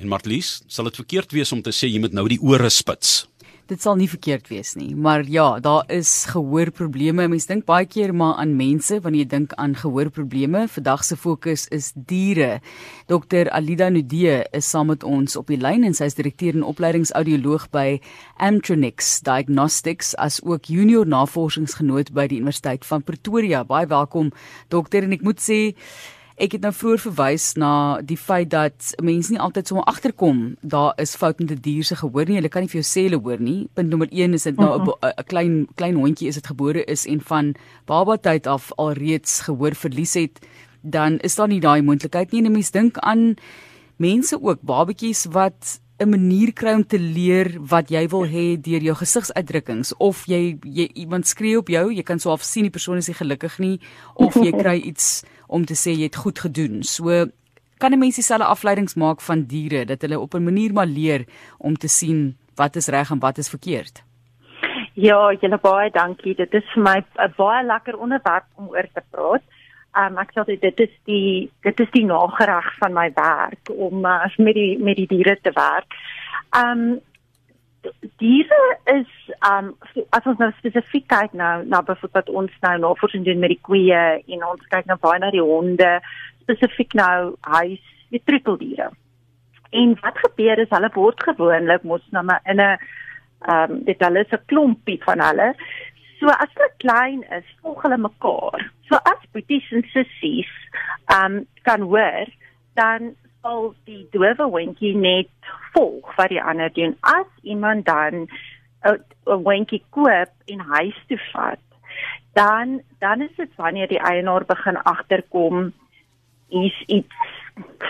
En Martlies, sal dit verkeerd wees om te sê jy moet nou die ore spits? dit sal nie verkeerd wees nie. Maar ja, daar is gehoorprobleme. Mense dink baie keer maar aan mense wanneer jy dink aan gehoorprobleme. Vandag se fokus is diere. Dr Alida Nudee is saam met ons op die lyn en sy is direkteur en opleidingsaudioloog by Amtronix Diagnostics as ook junior navorsingsgenoot by die Universiteit van Pretoria. Baie welkom dokter en ek moet sê Ek het nou vroeër verwys na die feit dat mense nie altyd sommer agterkom daar is fout met 'n dier se gehoor nie. Hulle kan nie vir jou sê hulle hoor nie. Punt nommer 1 is dit nou 'n mhm. klein klein hondjie is dit gebore is en van baba tyd af alreeds gehoor verlies het, dan is daar nie daai moontlikheid nie. En mense dink aan mense ook, babatjies wat 'n manier kry om te leer wat jy wil hê deur jou gesigsuitdrukkings of jy, jy iemand skree op jou, jy kan so half sien die persoon is nie gelukkig nie of jy kry iets om te sê jy het goed gedoen. So kan 'n mens dieselfde afleidings maak van diere dat hulle op 'n manier maar leer om te sien wat is reg en wat is verkeerd. Ja, julle baie dankie. Dit is vir my 'n baie lekker onderwerp om oor te praat. Um, ek sê dit is die dit is die nagereg van my werk om uh, met die met die diere te werk. Um diere is um as ons nou spesifiek kyk nou na byvoorbeeld ons nou navorsing doen met die koeie en ons kyk nou baie na die honde spesifiek nou huis die troeteldiere. En wat gebeur is hulle word gewoonlik mos nou maar in 'n um dit hulle is 'n klompie van hulle. So as hulle klein is, volg hulle mekaar. So as boeties en sissies um kan hoor dan sal die dowe hondjie net volg wat die ander doen. As iemand dan 'n hondjie koop en huis toe vat, dan dan is dit wanneer die eienaar begin agterkom is iets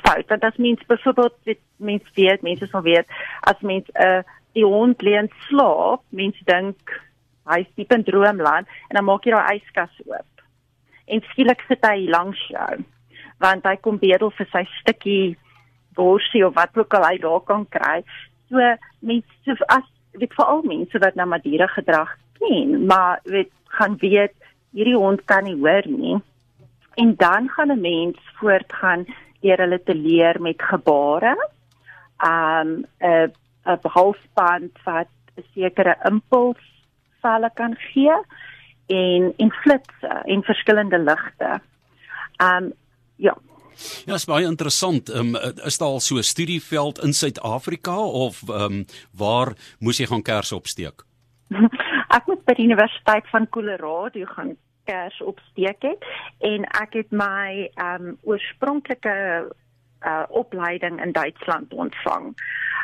fout. Want as mens byvoorbeeld dit mens weet, mense sal weet as mens 'n uh, die hond lê en slaap, mens dink hy is diep in droomland en dan maak jy daai yskas oop. En skielik sit hy langs jou want hy kom bedel vir sy stukkie borsie of wat ook al hy daar kan kry. So mense as weet veral mense wat nou Madira gedrag ken, maar weet gaan weet hierdie hond kan nie hoor nie. En dan gaan 'n mens voortgaan deur hulle te leer met gebare. Um 'n 'n halsband wat 'n sekere impuls valle kan gee en en flitsse en verskillende ligte. Um ja. Ja, is baie interessant. Ehm um, is daar al so 'n studieveld in Suid-Afrika of ehm um, waar moes jy gaan kers opsteek? ek moet by die Universiteit van Colorado gaan kers opsteek het en ek het my ehm um, oorspronklike uh opleiding in Duitsland ontvang.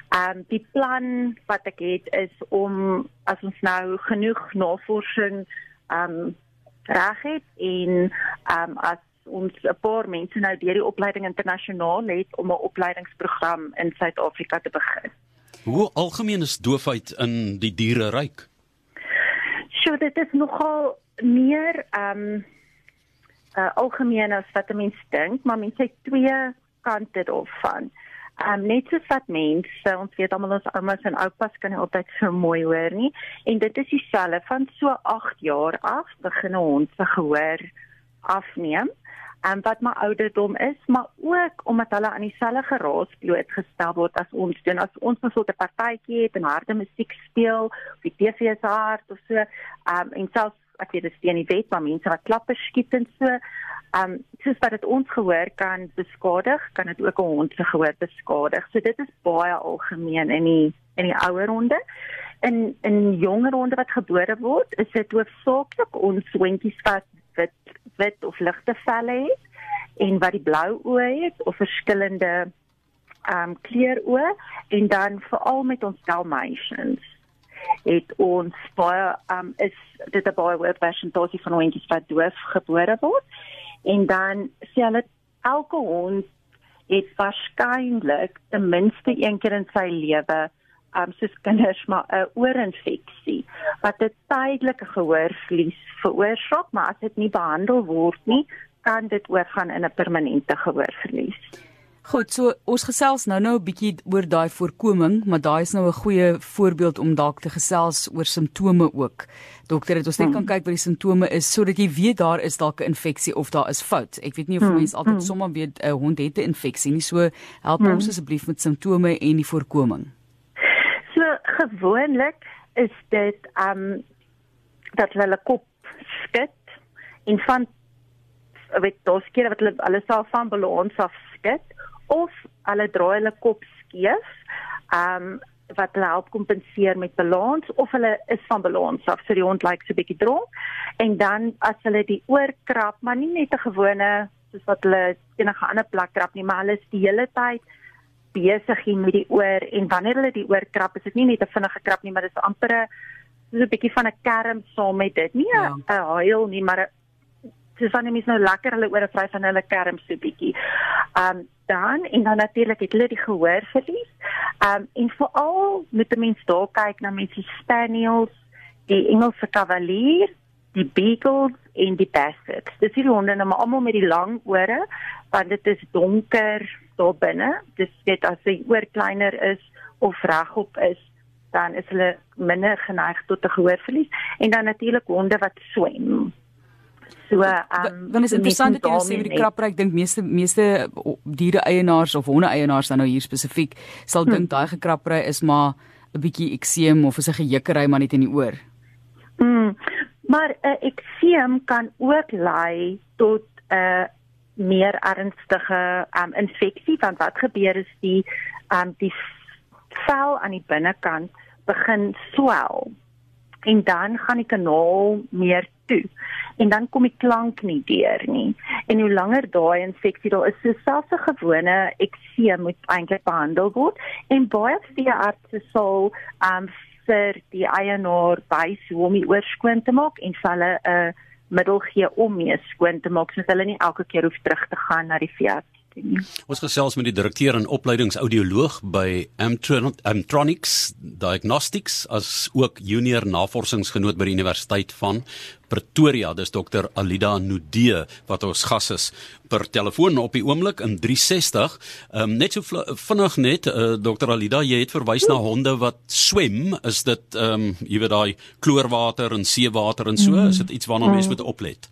Ehm um, die plan wat ek het is om as ons nou genoeg navorsing ehm um, reg het en ehm um, as ons 'n paar mense nou deur die opleiding internasionaal het om 'n opleidingsprogram in Suid-Afrika te begin. Hoe algemeen is doofheid in die diereryk? So dit is nogal meer ehm um, uh, algemeen as wat mense dink, maar mense het twee kante daarvan. Ehm um, net soos wat mense, ons weet almal ons oumas en oupas kan nie altyd so mooi hoor nie en dit is dieselfde van so 8 jaar af begin ons se gehoor afneem en wat my ouderdom is, maar ook omdat hulle aan dieselfde geraas blootgestel word as ons doen. As ons 'n soort partytjie het en harde musiek speel, of die TV is hard of so, um, en selfs ek weet dit is nie wet maar mense wat klappe skiet en so, ehm um, soos wat dit ons gehoor kan beskadig, kan dit ook 'n hond se gehoor beskadig. So dit is baie algemeen in die in die ouer honde. In in jonger honde wat gebore word, is dit hoofsaaklik ons hondjies wat wit wit of ligte velle het en wat die blou oë het of verskillende ehm um, kleuroë en dan veral met ons dalmatians het ons baie ehm um, is dit 'n baie word version dosie van hondjies wat doof gebore word en dan sê hulle elke hond het waarskynlik ten minste een keer in sy lewe um, soos kinders maar 'n oorinfeksie wat 'n tydelike gehoorverlies veroorsaak, maar as dit nie behandel word nie, kan dit oorgaan in 'n permanente gehoorverlies. Goed, so ons gesels nou nou 'n bietjie oor daai voorkoming, maar daai is nou 'n goeie voorbeeld om dalk te gesels oor simptome ook. Dokter, het ons net hmm. kan kyk wat die simptome is sodat jy weet daar is dalk 'n infeksie of daar is fout. Ek weet nie of hmm. mense altyd hmm. sommer weet 'n uh, hond het 'n infeksie nie, so help hmm. ons asseblief met simptome en die voorkoming. Gewoonlik is dit um, dat hulle kop skud en van weet daar's kere wat hulle hulle self van balans af skud of hulle draai hulle kop skeef. Um, wat hulle help kompenseer met balans of hulle is van balans af so die hond lyk so 'n bietjie dronk en dan as hulle die oor krap maar nie net 'n gewone soos wat hulle enige ander plek krap nie maar hulle is die hele tyd besig hier met die oor en wanneer hulle die oor krap is dit nie net 'n vinnige krap nie maar dit is amper 'n so 'n bietjie van 'n kerm saam met dit nie 'n ja. huil nie maar 'n soos wanneer mense nou lekker hulle ore vry van hulle kerm so bietjie. Um dan en dan natuurlik het hulle die gehoor verlies. Um en veral moet 'n mens daar kyk na mense spaniels, die Engelse cavalier, die beagles en die bassets. Dis hierdie honde nou maar almal met die lang ore want dit is donker daar binne. Dis net as hy oor kleiner is of regop is dan is hulle minder geneig tot 'n gehoorverlies en dan natuurlik honde wat swem. So, ehm um, dan is interessant dat jy sê vir die krapper, ek dink meeste meeste diere eienaars of honde eienaars dan nou hier spesifiek sal hmm. dink daai gekrappery is maar 'n bietjie ekseem of is 'n gejekkery maar net in die oor. Mm. Maar 'n uh, ekseem kan ook lei tot 'n uh, meer ernstige um, infeksie want wat gebeur is die um, die vel aan die binnekant begin swel en dan gaan die kanaal meer toe en dan kom die klank nie deur nie. En hoe langer daai infeksie daar is, so selfs 'n gewone ekseem moet eintlik behandel word en baie veeartse sal um vir die eienaar wys hoe om die oorskoon te maak en hulle 'n uh, middel gee om mee skoon te maak sodat hulle nie elke keer hoef terug te gaan na die veearts nie. Ons gesels met die direkteur en opleidingsaudioloog by Amtronics Diagnostics as ook junior navorsingsgenoot by die Universiteit van Pretoria. Dis Dr. Alida Nudee wat ons gas is per telefoon op die oomblik in 360. Ehm um, net so vinnig net uh, Dr. Alida, jy het verwys na honde wat swem. Is dit ehm um, jy weet daai kloorwater en seewater en so? Is dit iets waarna mense moet oplet?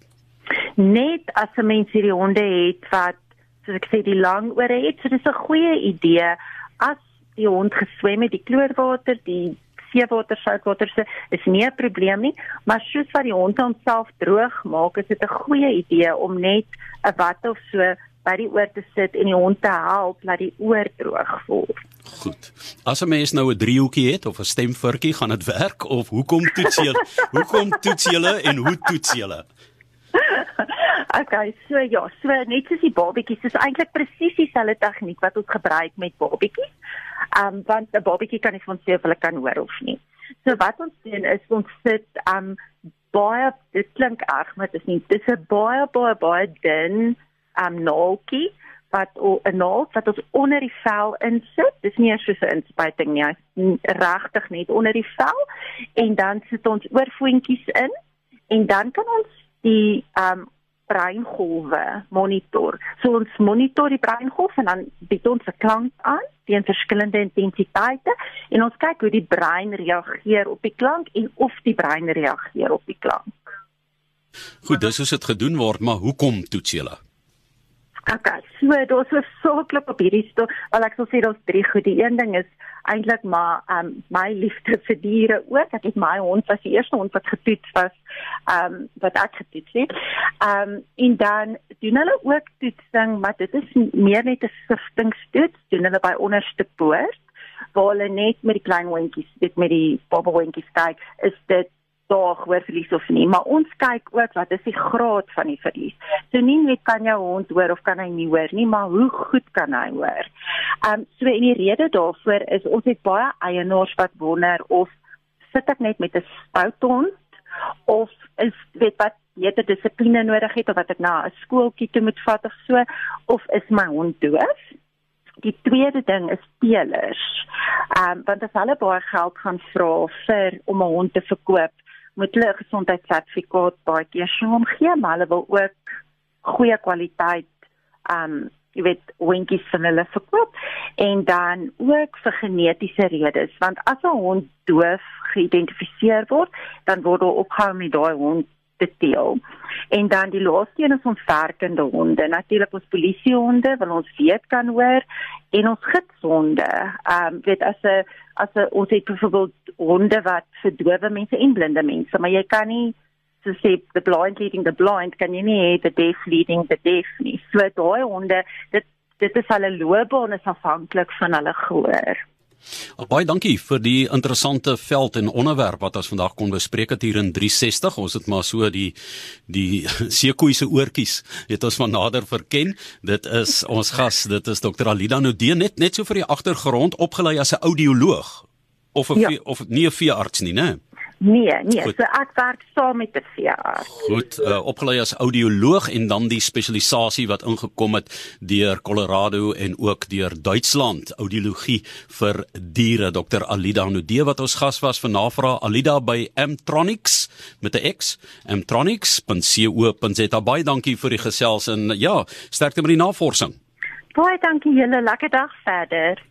Net as 'n mens hierdie honde het wat soos ek sê die lang ore het. So dis 'n goeie idee as die hond geswem het, die kloorwater, die seewater, soutwater se is nie 'n probleem nie, maar soos wat die hond homself droog maak, is dit 'n goeie idee om net 'n wat of so by die oor te sit en die hond te help dat die oor droog word. Goed. As 'n mens nou 'n driehoekie het of 'n stemvurkie, gaan dit werk of hoekom toets jy? hoekom toets jy en hoe toets jy? Okay, so ja, so net soos die babatjies, dis eintlik presies dieselfde tegniek wat ons gebruik met babatjies. Ehm um, want 'n babatjie kan nie van sê of hulle kan hoor of nie. So wat ons doen is ons sit ehm um, baie dit klink erg, maar dit is nie. Dis 'n baie baie baie dun ehm um, naaltjie wat 'n naald wat ons onder die vel insit. Dis nie eers so 'n inspuiting nie, regtig net onder die vel en dan sit ons oorvoetjies in en dan kan ons die ehm um, breingolwe monitor. So ons monitor die breingolf en dan bied ons 'n klank aan teen verskillende intensiteite en ons kyk hoe die brein reageer op die klank en of die brein reageer op die klank. Goed, dis hoe dit gedoen word, maar hoekom toets julle? Okay, so daar's so soklik op hierdie stoel. Al ek sal sê daar's drie goed. Die een ding is eintlik maar um my liefde vir diere ook. Ek het my hond was die eerste hond wat getoets was um wat ek getoets het. Um en dan doen hulle ook toetsing, maar dit is meer net 'n siftingstoets. Doen hulle by onderste poort waar hulle net met die klein hondjies, dit met die bobbelhondjies kyk, is dit daar hoor verlies of nie, maar ons kyk ook wat is die graad van die verlies. So nie net kan jou hond hoor of kan hy nie hoor nie, maar hoe goed kan hy hoor? Ehm um, so en die rede daarvoor is ons het baie eienaars wat wonder of sit ek net met 'n stout hond of is weet wat beter dissipline nodig het of wat ek na 'n skooltjie toe moet vat of so of is my hond doof? Die tweede ding is teelers. Ehm um, want as hulle baie geld gaan vra vir om 'n hond te verkoop, moet hulle 'n gesondheidssertifikaat baie keer so omgee, maar hulle wil ook goeie kwaliteit um jy weet hondjies van hulle verkoop en dan ook vir genetiese redes want as 'n hond doof geïdentifiseer word dan word daar opgehou met daai hond te teel. En dan die laaste een is ons werkende honde. Natuurlik ons polisiehonde wil ons weet kan hoor en ons gidshonde. Ehm um, weet as 'n as 'n ons het byvoorbeeld honde wat vir dowe mense en blinde mense, maar jy kan nie so sê the blind leading the blind kan jy nie hê the deaf leading the deaf nie. So daai honde, dit dit is hulle loopbaan is afhanklik van hulle gehoor. Baie dankie vir die interessante veld en onderwerp wat ons vandag kon bespreek het hier in 360. Ons het maar so die die seekoei se oortjies het ons van nader verken. Dit is ons gas, dit is Dr. Alida Nodee net net so vir die agtergrond opgelei as 'n audioloog of 'n ja. of nie 'n veearts nie, né? Nee, nee, Goed. so ek werk saam met 'n veearts. Goed, uh, opgelei as audioloog en dan die spesialisasie wat ingekom het deur Colorado en ook deur Duitsland, audiologie vir diere. Dr. Alida Nudee wat ons gas was vir navraag Alida by Amtronics met 'n X, amtronics.co.za. Baie dankie vir die gesels en ja, sterkte met die navorsing. Baie dankie julle, lekker dag verder.